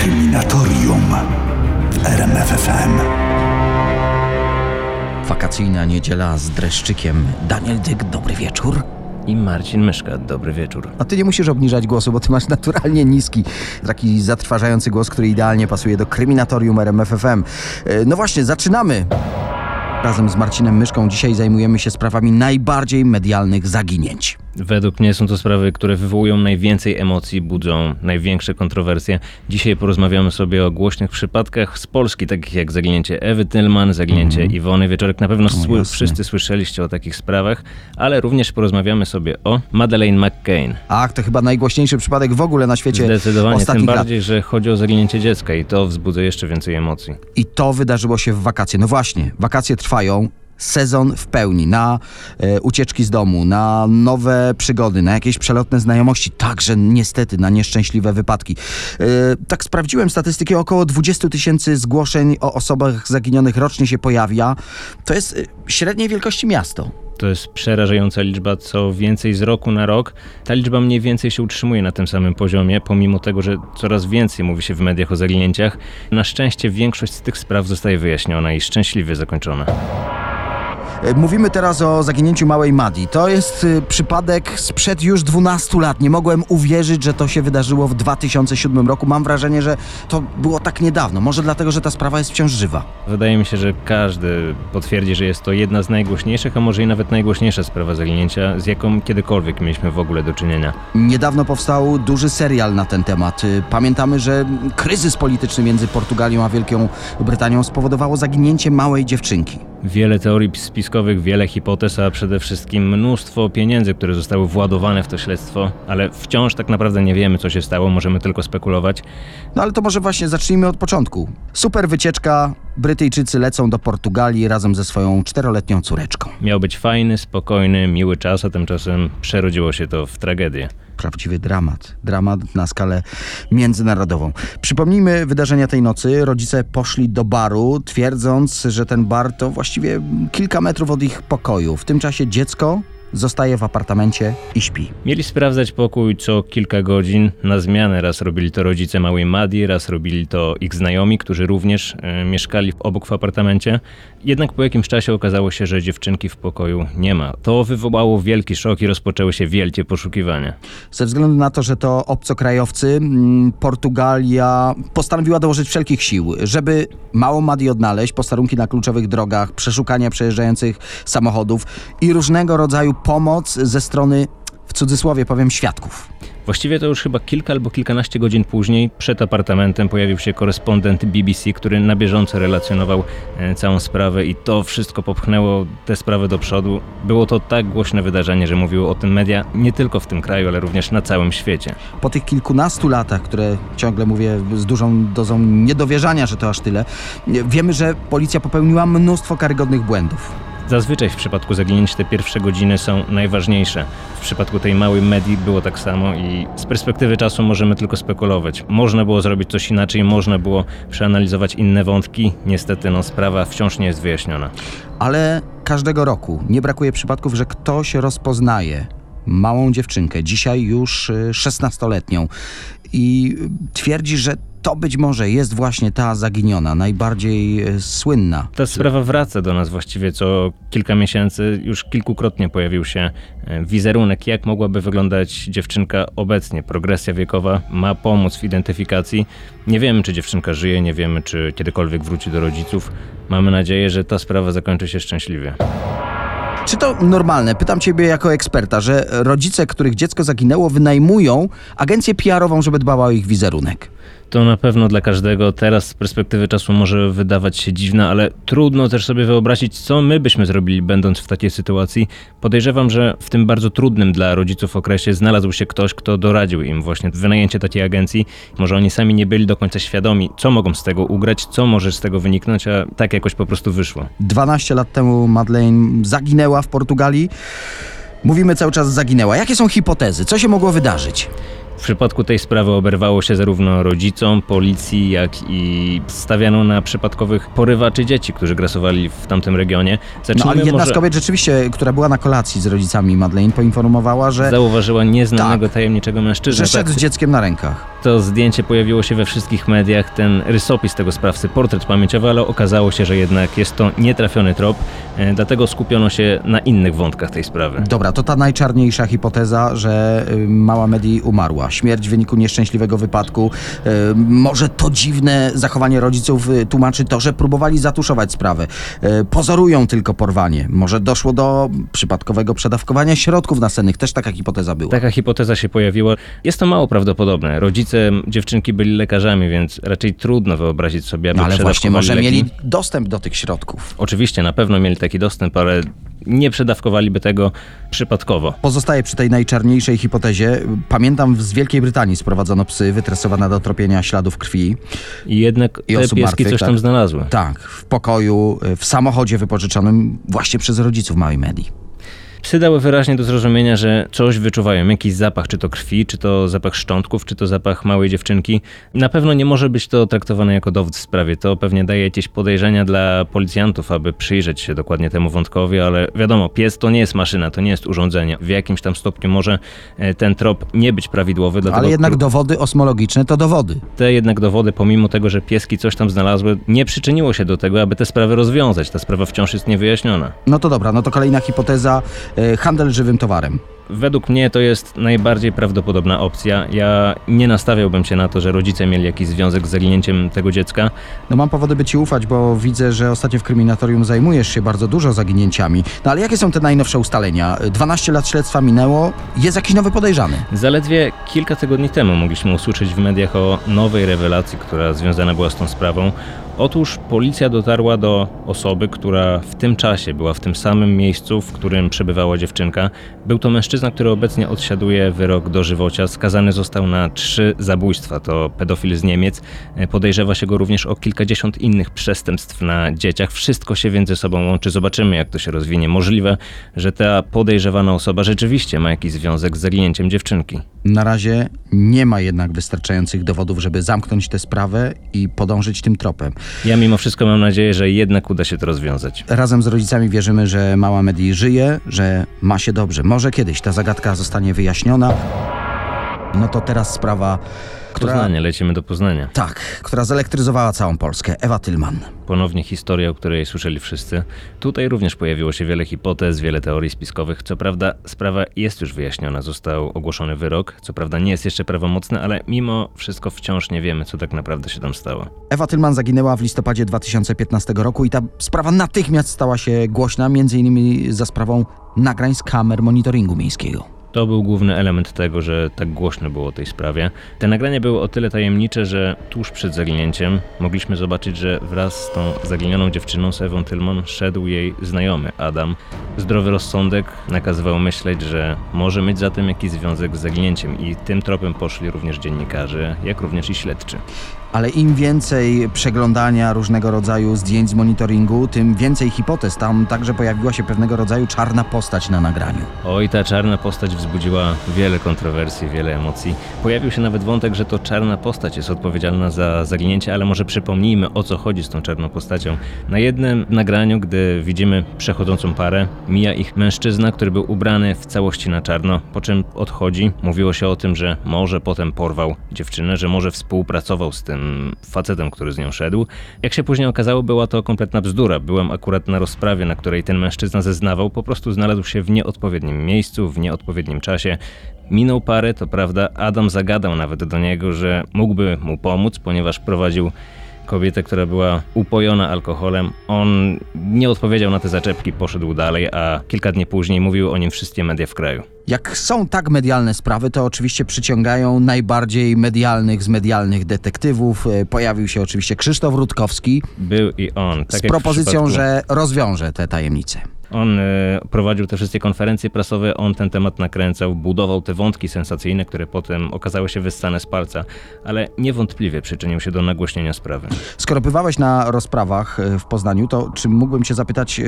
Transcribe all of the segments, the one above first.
Kryminatorium w RMFFM. Wakacyjna niedziela z dreszczykiem. Daniel Dyk, dobry wieczór. I Marcin Myszka, dobry wieczór. A ty nie musisz obniżać głosu, bo ty masz naturalnie niski, taki zatrważający głos, który idealnie pasuje do kryminatorium RMFFM. E, No właśnie, zaczynamy. Razem z Marcinem Myszką dzisiaj zajmujemy się sprawami najbardziej medialnych zaginięć. Według mnie są to sprawy, które wywołują najwięcej emocji, budzą największe kontrowersje. Dzisiaj porozmawiamy sobie o głośnych przypadkach z Polski, takich jak zaginięcie Ewy Tillman, zaginięcie Iwony Wieczorek. Na pewno sły- jasne. wszyscy słyszeliście o takich sprawach, ale również porozmawiamy sobie o Madeleine McCain. Ach, to chyba najgłośniejszy przypadek w ogóle na świecie Zdecydowanie, tym ostatnich lat. bardziej, że chodzi o zaginięcie dziecka i to wzbudza jeszcze więcej emocji. I to wydarzyło się w wakacje. No właśnie, wakacje trwają. Sezon w pełni na e, ucieczki z domu, na nowe przygody, na jakieś przelotne znajomości, także niestety na nieszczęśliwe wypadki. E, tak sprawdziłem statystyki, około 20 tysięcy zgłoszeń o osobach zaginionych rocznie się pojawia. To jest e, średniej wielkości miasto. To jest przerażająca liczba, co więcej z roku na rok. Ta liczba mniej więcej się utrzymuje na tym samym poziomie, pomimo tego, że coraz więcej mówi się w mediach o zaginięciach. Na szczęście większość z tych spraw zostaje wyjaśniona i szczęśliwie zakończona. E, Mówimy teraz o zaginięciu małej Madi. To jest y, przypadek sprzed już 12 lat. Nie mogłem uwierzyć, że to się wydarzyło w 2007 roku. Mam wrażenie, że to było tak niedawno. Może dlatego, że ta sprawa jest wciąż żywa. Wydaje mi się, że każdy potwierdzi, że jest to jedna z najgłośniejszych, a może i nawet najgłośniejsza sprawa zaginięcia, z jaką kiedykolwiek mieliśmy w ogóle do czynienia. Niedawno powstał duży serial na ten temat. Y, Pamiętamy, że kryzys polityczny między Portugalią a Wielką Brytanią spowodowało zaginięcie małej dziewczynki. Wiele teorii spiskowych, wiele hipotez, a przede wszystkim mnóstwo pieniędzy, które zostały władowane w to śledztwo, ale wciąż tak naprawdę nie wiemy, co się stało, możemy tylko spekulować. No ale to może właśnie zacznijmy od początku. Super wycieczka. Brytyjczycy lecą do Portugalii razem ze swoją czteroletnią córeczką. Miał być fajny, spokojny, miły czas, a tymczasem przerodziło się to w tragedię. Prawdziwy dramat. Dramat na skalę międzynarodową. Przypomnijmy wydarzenia tej nocy. Rodzice poszli do baru, twierdząc, że ten bar to właściwie kilka metrów od ich pokoju. W tym czasie dziecko zostaje w apartamencie i śpi. Mieli sprawdzać pokój co kilka godzin. Na zmianę raz robili to rodzice małej Madi, raz robili to ich znajomi, którzy również e, mieszkali obok w apartamencie. Jednak po jakimś czasie okazało się, że dziewczynki w pokoju nie ma. To wywołało wielki szok i rozpoczęły się wielkie poszukiwania. Ze względu na to, że to obcokrajowcy, mm, Portugalia postanowiła dołożyć wszelkich sił, żeby małą Madi odnaleźć, posterunki na kluczowych drogach, przeszukania przejeżdżających samochodów i różnego rodzaju pomoc ze strony, w cudzysłowie powiem, świadków. Właściwie to już chyba kilka albo kilkanaście godzin później przed apartamentem pojawił się korespondent BBC, który na bieżąco relacjonował e, całą sprawę i to wszystko popchnęło tę sprawę do przodu. Było to tak głośne wydarzenie, że mówiły o tym media nie tylko w tym kraju, ale również na całym świecie. Po tych kilkunastu latach, które ciągle mówię z dużą dozą niedowierzania, że to aż tyle, wiemy, że policja popełniła mnóstwo karygodnych błędów. Zazwyczaj w przypadku zaginięć te pierwsze godziny są najważniejsze. W przypadku tej małej medii było tak samo i z perspektywy czasu możemy tylko spekulować. Można było zrobić coś inaczej, można było przeanalizować inne wątki. Niestety no, sprawa wciąż nie jest wyjaśniona. Ale każdego roku nie brakuje przypadków, że ktoś rozpoznaje małą dziewczynkę, dzisiaj już y, 16-letnią, i twierdzi, że to być może jest właśnie ta zaginiona, najbardziej y, słynna. Ta sprawa wraca do nas właściwie co kilka miesięcy. Już kilkukrotnie pojawił się e, wizerunek, jak mogłaby wyglądać dziewczynka obecnie. Progresja wiekowa ma pomóc w identyfikacji. Nie wiemy, czy dziewczynka żyje, nie wiemy, czy kiedykolwiek wróci do rodziców. Mamy nadzieję, że ta sprawa zakończy się szczęśliwie. Czy to normalne, pytam ciebie jako eksperta, że rodzice, których dziecko zaginęło, wynajmują agencję PR-ową, żeby dbała o ich wizerunek? To na pewno dla każdego teraz z perspektywy czasu może wydawać się dziwne, ale trudno też sobie wyobrazić, co my byśmy zrobili, będąc w takiej sytuacji. Podejrzewam, że w tym bardzo trudnym dla rodziców okresie znalazł się ktoś, kto doradził im właśnie wynajęcie takiej agencji. Może oni sami nie byli do końca świadomi, co mogą z tego ugrać, co może z tego wyniknąć, a tak jakoś po prostu wyszło. 12 lat temu Madeleine zaginęła w Portugalii. Mówimy cały czas zaginęła. Jakie są hipotezy? Co się mogło wydarzyć? W przypadku tej sprawy oberwało się zarówno rodzicom, policji, jak i stawiano na przypadkowych porywaczy dzieci, którzy grasowali w tamtym regionie. No Zacznijmy ale jedna może... z kobiet rzeczywiście, która była na kolacji z rodzicami Madeleine, poinformowała, że, Zauważyła nieznanego Tak. tajemniczego mężczyznę. że szedł Tak, z dzieckiem na rękach. to zdjęcie pojawiło się we wszystkich mediach, ten rysopis tego sprawcy, portret pamięciowy, ale okazało się, że jednak jest to nietrafiony trop, e, dlatego skupiono się na innych wątkach tej sprawy. Dobra, to ta najczarniejsza hipoteza, że y, mała Medi umarła. Śmierć w wyniku nieszczęśliwego wypadku. Y, może to dziwne zachowanie rodziców y, tłumaczy to, że próbowali zatuszować sprawę. Y, pozorują tylko porwanie. Może doszło do przypadkowego przedawkowania środków nasennych. Też taka hipoteza była. Taka hipoteza się pojawiła. Jest to mało prawdopodobne. Rodzice dziewczynki byli lekarzami, więc raczej trudno wyobrazić sobie, aby No ale właśnie może leki. mieli dostęp do tych środków. Oczywiście, na pewno mieli taki dostęp, ale nie przedawkowaliby tego przypadkowo. Pozostaję przy tej najczarniejszej hipotezie. Pamiętam, z Wielkiej Brytanii sprowadzono psy wytresowane do tropienia śladów krwi. I jednak I te pieski martwych, coś tak. tam znalazły. Tak, w pokoju, w samochodzie wypożyczonym właśnie przez rodziców małej Medi. Psy dały wyraźnie do zrozumienia, że coś wyczuwają, jakiś zapach, czy to krwi, czy to zapach szczątków, czy to zapach małej dziewczynki. Na pewno nie może być to traktowane jako dowód w sprawie. To pewnie daje jakieś podejrzenia dla policjantów, aby przyjrzeć się dokładnie temu wątkowi, ale wiadomo, pies to nie jest maszyna, to nie jest urządzenie. W jakimś tam stopniu może e, ten trop nie być prawidłowy, dlatego Ale jednak dowody osmologiczne to dowody. te jednak dowody, pomimo tego, że pieski coś tam znalazły, nie przyczyniło się do tego, aby tę sprawę rozwiązać. Ta sprawa wciąż jest niewyjaśniona. No to dobra, no to kolejna hipoteza, handel żywym towarem. Według mnie to jest najbardziej prawdopodobna opcja. Ja nie nastawiałbym się na to, że rodzice mieli jakiś związek z zaginięciem tego dziecka. No mam powody, by ci ufać, bo widzę, że ostatnio w kryminatorium zajmujesz się bardzo dużo zaginięciami. No ale jakie są te najnowsze ustalenia? 12 lat śledztwa minęło, jest jakiś nowy podejrzany. Zaledwie kilka tygodni temu mogliśmy usłyszeć w mediach o nowej rewelacji, która związana była z tą sprawą. Otóż policja dotarła do osoby, która w tym czasie była w tym samym miejscu, w którym przebywała dziewczynka. Był to mężczyzna, który obecnie odsiaduje wyrok dożywocia. Skazany został na trzy zabójstwa. To pedofil z Niemiec. E, Podejrzewa się go również o kilkadziesiąt innych przestępstw na dzieciach. Wszystko się więc ze sobą łączy. Zobaczymy, jak to się rozwinie. Możliwe, że ta podejrzewana osoba rzeczywiście ma jakiś związek z zaginięciem dziewczynki. Na razie nie ma jednak wystarczających dowodów, żeby zamknąć tę sprawę i podążyć tym tropem. Ja mimo wszystko mam nadzieję, że jednak uda się to rozwiązać. Razem z rodzicami wierzymy, że mała Medi żyje, że ma się dobrze. Może kiedyś ta zagadka zostanie wyjaśniona. No to teraz sprawa, która... Poznanie, lecimy do Poznania. Tak, która zelektryzowała całą Polskę. Ewa Tylman. Ponownie historia, o której słyszeli wszyscy. Tutaj również pojawiło się wiele hipotez, wiele teorii spiskowych. Co prawda sprawa jest już wyjaśniona, został ogłoszony wyrok. Co prawda nie jest jeszcze prawomocny, ale mimo wszystko wciąż nie wiemy, co tak naprawdę się tam stało. Ewa Tylman zaginęła w listopadzie 2015 roku i ta sprawa natychmiast stała się głośna, między innymi za sprawą nagrań z kamer monitoringu miejskiego. To był główny element tego, że tak głośno było o tej sprawie. Te nagrania były o tyle tajemnicze, że tuż przed zaginięciem mogliśmy zobaczyć, że wraz z tą zaginioną dziewczyną, z Ewą Tylman, szedł jej znajomy Adam. Zdrowy rozsądek nakazywał myśleć, że może mieć za tym jakiś związek z zaginięciem i tym tropem poszli również dziennikarze, jak również i śledczy. Ale im więcej przeglądania różnego rodzaju zdjęć z monitoringu, tym więcej hipotez. Tam także pojawiła się pewnego rodzaju czarna postać na nagraniu. Oj, ta czarna postać wzbudziła wiele kontrowersji, wiele emocji. Pojawił się nawet wątek, że to czarna postać jest odpowiedzialna za zaginięcie, ale może przypomnijmy o co chodzi z tą czarną postacią. Na jednym nagraniu, gdy widzimy przechodzącą parę, mija ich mężczyzna, który był ubrany w całości na czarno, po czym odchodzi. Mówiło się o tym, że może potem porwał dziewczynę, że może współpracował z tym facetem, który z nią szedł. Jak się później okazało, była to kompletna bzdura. Byłem akurat na rozprawie, na której ten mężczyzna zeznawał, po prostu znalazł się w nieodpowiednim miejscu, w nieodpowiednim czasie. Minął parę, to prawda, Adam zagadał nawet do niego, że mógłby mu pomóc, ponieważ prowadził kobietę, która była upojona alkoholem. On nie odpowiedział na te zaczepki, poszedł dalej, a kilka dni później mówiły o nim wszystkie media w kraju. Jak są tak medialne sprawy, to oczywiście przyciągają najbardziej medialnych z medialnych detektywów. E, Pojawił się oczywiście Krzysztof Rutkowski Był i on. Tak z propozycją, że rozwiąże te tajemnice. On e, prowadził te wszystkie konferencje prasowe, on ten temat nakręcał, budował te wątki sensacyjne, które potem okazały się wyssane z palca, ale niewątpliwie przyczynił się do nagłośnienia sprawy. Skoro bywałeś na rozprawach e, w Poznaniu, to czy mógłbym cię zapytać,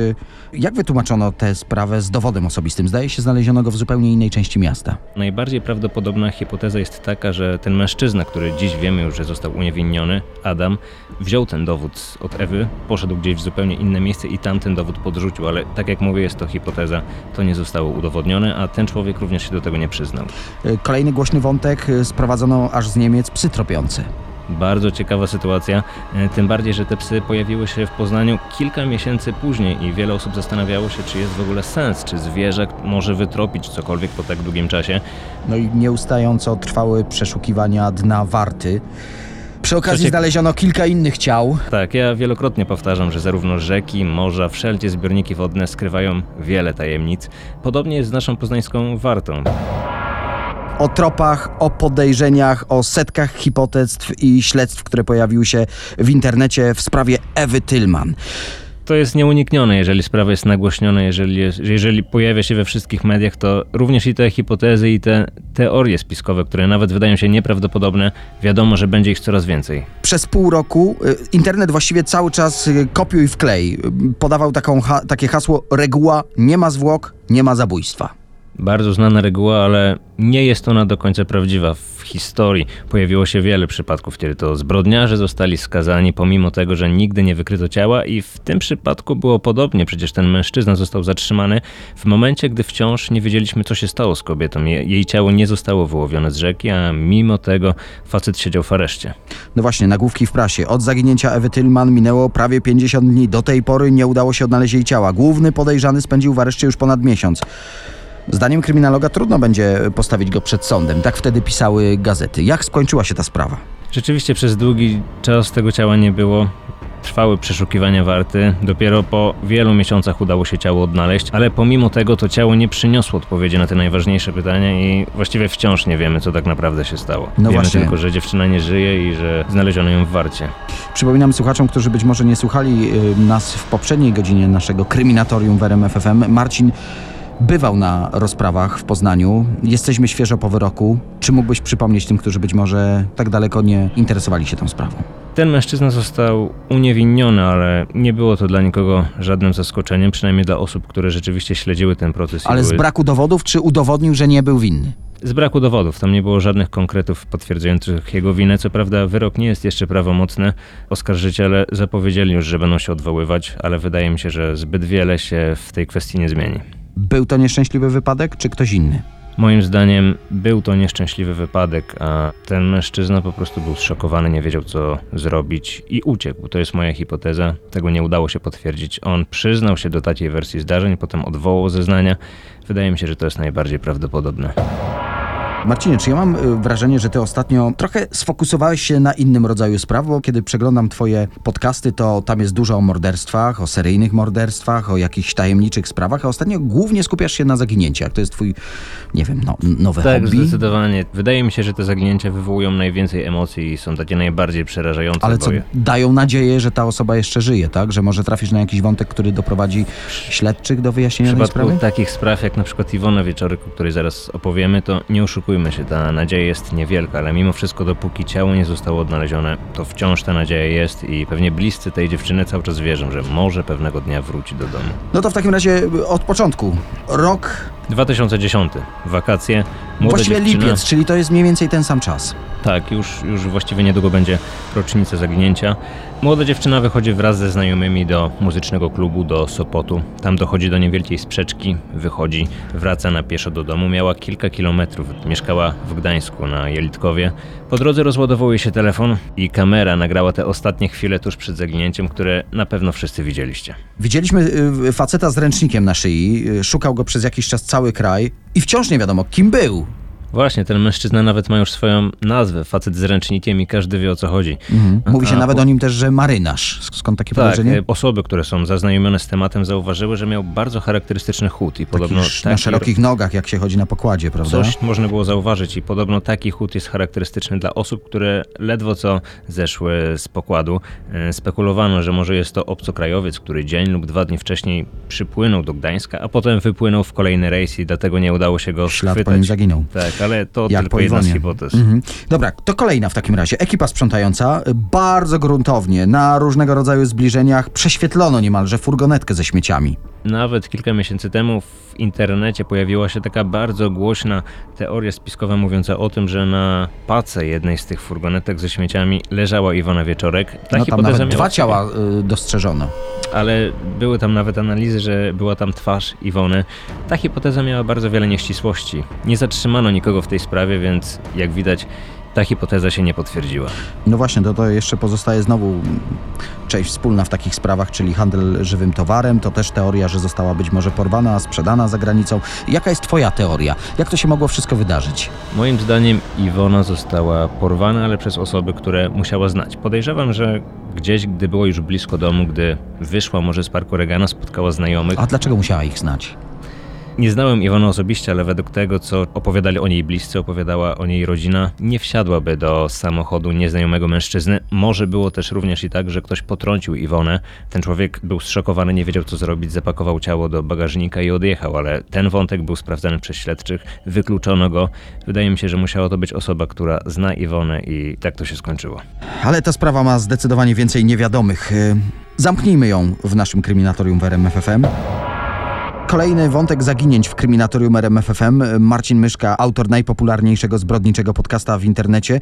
jak wytłumaczono tę sprawę z dowodem osobistym? Zdaje się, znaleziono go w zupełnie innej części miasta. Najbardziej prawdopodobna hipoteza jest taka, że ten mężczyzna, który dziś wiemy już, że został uniewinniony, Adam, wziął ten dowód od Ewy, poszedł gdzieś w zupełnie inne miejsce i tam ten dowód podrzucił, ale tak jak mówię, jest to hipoteza, to nie zostało udowodnione, a ten człowiek również się do tego nie przyznał. Kolejny głośny wątek e, sprowadzono aż z Niemiec psy tropiące. Bardzo ciekawa sytuacja, e, tym bardziej, że te psy pojawiły się w Poznaniu kilka miesięcy później i wiele osób zastanawiało się, czy jest w ogóle sens, czy zwierzę może wytropić cokolwiek po tak długim czasie. No i nieustająco trwały przeszukiwania dna warty. Przy okazji znaleziono kilka innych ciał. Tak, ja wielokrotnie powtarzam, że zarówno rzeki, morza, wszelkie zbiorniki wodne skrywają wiele tajemnic. Podobnie jest z naszą poznańską wartą. O tropach, o podejrzeniach, o setkach hipotezw i śledztw, które pojawiły się w internecie w sprawie Ewy Tylman. To jest nieuniknione, jeżeli sprawa jest nagłośniona, jeżeli, jest, jeżeli pojawia się we wszystkich mediach, to również i te hipotezy i te teorie spiskowe, które nawet wydają się nieprawdopodobne, wiadomo, że będzie ich coraz więcej. Przez pół roku y, internet właściwie cały czas y, kopiuj wklej. Y, Podawał taką takie hasło reguła nie ma zwłok, nie ma zabójstwa. Bardzo znana reguła, ale nie jest ona do końca prawdziwa. W historii pojawiło się wiele przypadków, kiedy to zbrodniarze zostali skazani, pomimo tego, że nigdy nie wykryto ciała, i w tym przypadku było podobnie. Przecież ten mężczyzna został zatrzymany w momencie, gdy wciąż nie wiedzieliśmy, co się stało z kobietą. Je- Jej ciało nie zostało wyłowione z rzeki, a mimo tego facet siedział w areszcie. No właśnie, nagłówki w prasie. Od zaginięcia Ewy Tylman minęło prawie 50 dni. Do tej pory nie udało się odnaleźć jej ciała. Główny podejrzany spędził w areszcie już ponad miesiąc. Zdaniem kryminologa trudno będzie postawić go przed sądem. Tak wtedy pisały gazety. Jak skończyła się ta sprawa? Rzeczywiście przez długi czas tego ciała nie było. Trwały przeszukiwania warty. Dopiero po wielu miesiącach udało się ciało odnaleźć, ale pomimo tego to ciało nie przyniosło odpowiedzi na te najważniejsze pytania i właściwie wciąż nie wiemy, co tak naprawdę się stało. No wiemy właśnie. tylko, że dziewczyna nie żyje i że znaleziono ją w warcie. Przypominam słuchaczom, którzy być może nie słuchali y, nas w poprzedniej godzinie naszego kryminatorium w RMF FM. Marcin bywał na rozprawach w Poznaniu. Jesteśmy świeżo po wyroku. Czy mógłbyś przypomnieć tym, którzy być może tak daleko nie interesowali się tą sprawą? Ten mężczyzna został uniewinniony, ale nie było to dla nikogo żadnym zaskoczeniem, przynajmniej dla osób, które rzeczywiście śledziły ten proces. Ale z były- braku dowodów, czy udowodnił, że nie był winny? Z braku dowodów, tam nie było żadnych konkretów potwierdzających jego winę. Co prawda, wyrok nie jest jeszcze prawomocny. Oskarżyciele zapowiedzieli już, że będą się odwoływać, ale wydaje mi się, że zbyt wiele się w tej kwestii nie zmieni. Był to nieszczęśliwy wypadek, czy ktoś inny? Moim zdaniem był to nieszczęśliwy wypadek, a ten mężczyzna po prostu był zszokowany, nie wiedział co zrobić i uciekł. To jest moja hipoteza. Tego nie udało się potwierdzić. On przyznał się do takiej wersji zdarzeń, potem odwołał zeznania. Wydaje mi się, że to jest najbardziej prawdopodobne. Marcinie, czy ja mam y, wrażenie, że ty ostatnio trochę sfokusowałeś się na innym rodzaju spraw, bo kiedy przeglądam twoje podcasty, to tam jest dużo o morderstwach, o seryjnych morderstwach, o jakichś tajemniczych sprawach, a ostatnio głównie skupiasz się na zaginięciach. To jest twój, nie wiem, no, nowe Tak, hobby. zdecydowanie. Wydaje mi się, że te zaginięcia wywołują najwięcej emocji i są takie najbardziej przerażające. Ale co, je- dają nadzieję, że ta osoba jeszcze żyje, tak? Że może trafisz na jakiś wątek, który doprowadzi śledczych do W wyjaśnienia tej przypadku sprawy? takich spraw jak na przykład Iwona Wieczoryk, o której zaraz opowiemy, to nie oszukujmy się, ta nadzieja jest niewielka, ale mimo wszystko dopóki ciało nie zostało odnalezione, to wciąż ta nadzieja jest i pewnie bliscy tej dziewczyny cały czas wierzą, że może pewnego dnia wróci do domu. No to w takim razie y, od początku. Rok, 2010, wakacje, młoda właściwie dziewczyna, lipiec, czyli to jest mniej więcej ten sam czas. Tak, już, już właściwie niedługo będzie rocznica zaginięcia. Młoda dziewczyna wychodzi wraz ze znajomymi do muzycznego klubu do Sopotu. Tam dochodzi do niewielkiej sprzeczki, wychodzi, wraca na pieszo do domu. Miała kilka kilometrów, mieszkała w Gdańsku na Jelitkowie. Po drodze rozładowuje się telefon i kamera nagrała te ostatnie chwile tuż przed zaginięciem, które na pewno wszyscy widzieliście. Widzieliśmy y, faceta z ręcznikiem na szyi, y, szukał go przez jakiś czas cały kraj i wciąż nie wiadomo, kim był. Właśnie, ten mężczyzna nawet ma już swoją nazwę, facet z ręcznikiem i każdy wie o co chodzi. Mhm. Mówi się A, nawet po- o nim też, że marynarz. Skąd takie Tak, e, osoby, które są zaznajomione z tematem zauważyły, że miał bardzo charakterystyczny chód i podobno Taki na szerokich nogach, jak się chodzi na pokładzie, prawda? Coś można było zauważyć i podobno taki chód jest charakterystyczny dla osób, które ledwo co zeszły z pokładu. E, Spekulowano, że może jest to obcokrajowiec, który dzień lub dwa dni wcześniej przypłynął do Gdańska, a potem wypłynął w kolejny rejs i dlatego nie udało się go Ślad po schwytać. nim zaginął. Tak, ale to Jak tylko jedna z hipotez. Mhm. Dobra, to kolejna w takim razie. Ekipa sprzątająca bardzo gruntownie na różnego rodzaju zbliżeniach prześwietlono niemalże furgonetkę ze śmieciami. Nawet kilka miesięcy temu w internecie pojawiła się taka bardzo głośna teoria spiskowa mówiąca o tym, że na pace jednej z tych furgonetek ze śmieciami leżała Iwona Wieczorek. Ta No tam nawet dwa ciała y, dostrzeżono. ale były tam nawet analizy, że była tam twarz Iwony. Ta hipoteza miała bardzo wiele nieścisłości. Nie zatrzymano nikogo w tej sprawie, więc jak widać, ta hipoteza się nie potwierdziła. No właśnie, to, to jeszcze pozostaje znowu część wspólna w takich sprawach, czyli handel żywym towarem. To też teoria, że została być może porwana, sprzedana za granicą. Jaka jest twoja teoria? Jak to się mogło wszystko wydarzyć? Moim zdaniem Iwona została porwana, ale przez osoby, które musiała znać. Podejrzewam, że gdzieś, gdy było już blisko domu, gdy wyszła może z parku Regana, spotkała znajomych. A dlaczego musiała ich znać? Nie znałem Iwony osobiście, ale według tego, co opowiadali o niej bliscy, opowiadała o niej rodzina, nie wsiadłaby do samochodu nieznajomego mężczyzny. Może było też również i tak, że ktoś potrącił Iwonę. Ten człowiek był zszokowany, nie wiedział co zrobić, zapakował ciało do bagażnika i odjechał, ale ten wątek był sprawdzany przez śledczych, wykluczono go. Wydaje mi się, że musiała to być osoba, która zna Iwonę i tak to się skończyło. Ale ta sprawa ma zdecydowanie więcej niewiadomych. Y, Zamknijmy ją w naszym kryminatorium w RMFFM. Kolejny wątek zaginięć w kryminatorium RMFFM. Marcin Myszka, autor najpopularniejszego zbrodniczego podcasta w internecie.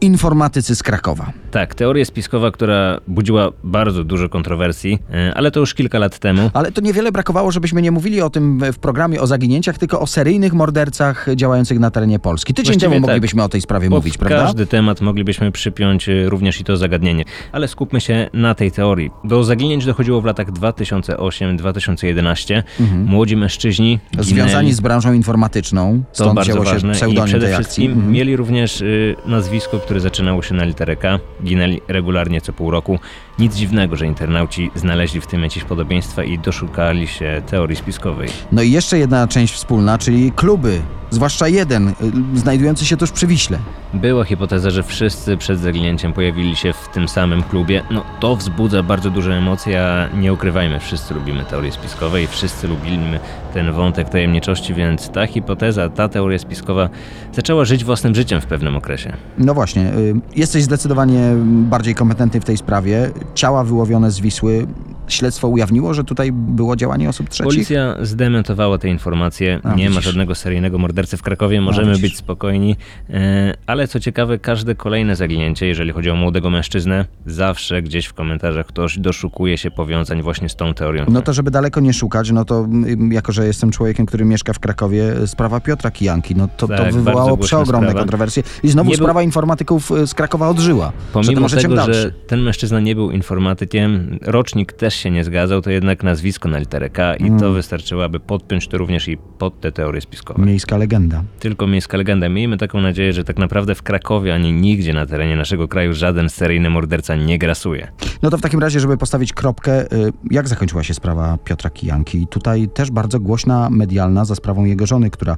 Informatycy z Krakowa. Tak, teoria spiskowa, która budziła bardzo dużo kontrowersji, e, ale to już kilka lat temu. Ale to niewiele brakowało, żebyśmy nie mówili o tym w programie o zaginięciach, tylko o seryjnych mordercach działających na terenie Polski. Tydzień Właściwie temu tak. moglibyśmy o tej sprawie mówić, prawda? każdy temat moglibyśmy przypiąć y, również i to zagadnienie. Ale skupmy się na tej teorii. Do zaginięć dochodziło w latach 2008-2011. Młodzi mężczyźni ginęli. Związani z branżą informatyczną, to stąd bardzo wzięło się ważne i pseudonim przede tej akcji. wszystkim Mhm. mieli również y, nazwisko, które zaczynało się na literę K. Ginęli regularnie co pół roku. Nic dziwnego, że internauci znaleźli w tym jakieś podobieństwa i doszukali się teorii spiskowej. No i jeszcze jedna część wspólna, czyli kluby, zwłaszcza jeden, y, znajdujący się tuż przy Wiśle. Była hipoteza, że wszyscy przed zaginięciem pojawili się w tym samym klubie. No to wzbudza bardzo duże emocje, a nie ukrywajmy, wszyscy lubimy teorie spiskowe i wszyscy lubimy ten wątek tajemniczości, więc ta hipoteza, ta teoria spiskowa zaczęła żyć własnym życiem w pewnym okresie. No właśnie, y, jesteś zdecydowanie bardziej kompetentny w tej sprawie. Ciała wyłowione z Wisły. Śledztwo ujawniło, że tutaj było działanie osób trzecich? Policja zdementowała te informacje. A, nie ma widzisz. żadnego seryjnego mordercy w Krakowie, możemy widzisz. być spokojni. E, Ale co ciekawe, każde kolejne zaginięcie, jeżeli chodzi o młodego mężczyznę, zawsze gdzieś w komentarzach ktoś doszukuje się powiązań właśnie z tą teorią. No to żeby daleko nie szukać, no to y, jako, że jestem człowiekiem, który mieszka w Krakowie, y, sprawa Piotra Kijanki, no to, Tak, to wywołało przeogromne sprawa. kontrowersje. I znowu Nie był- sprawa informatyków y, z Krakowa odżyła. Pomimo tego, że ten mężczyzna nie był informatykiem, rocznik też się nie zgadzał, to jednak nazwisko na literę K i Mm. to wystarczyło, aby podpiąć to również i pod te teorie spiskowe. Miejska legenda. Tylko miejska legenda. Miejmy taką nadzieję, że tak naprawdę w Krakowie ani nigdzie na terenie naszego kraju żaden seryjny morderca nie grasuje. No to w takim razie, żeby postawić kropkę, y, jak zakończyła się sprawa Piotra Kijanki? Tutaj też bardzo głośna, medialna za sprawą jego żony, która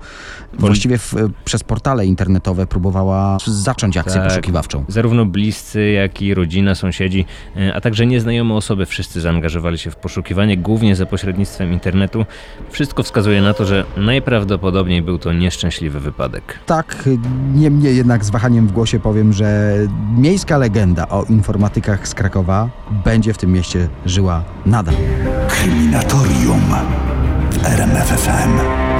właściwie w, y, przez portale internetowe próbowała zacząć akcję Tak. poszukiwawczą. Zarówno bliscy, jak i rodzina, sąsiedzi, e, a także nieznajome osoby, wszyscy zaangażowali się w poszukiwanie, głównie za pośrednictwem internetu. Wszystko wskazuje na to, że najprawdopodobniej był to nieszczęśliwy wypadek. Tak, niemniej jednak z wahaniem w głosie powiem, że miejska legenda o informatykach z Krakowa będzie w tym mieście żyła nadal. Kryminatorium w RMFFM.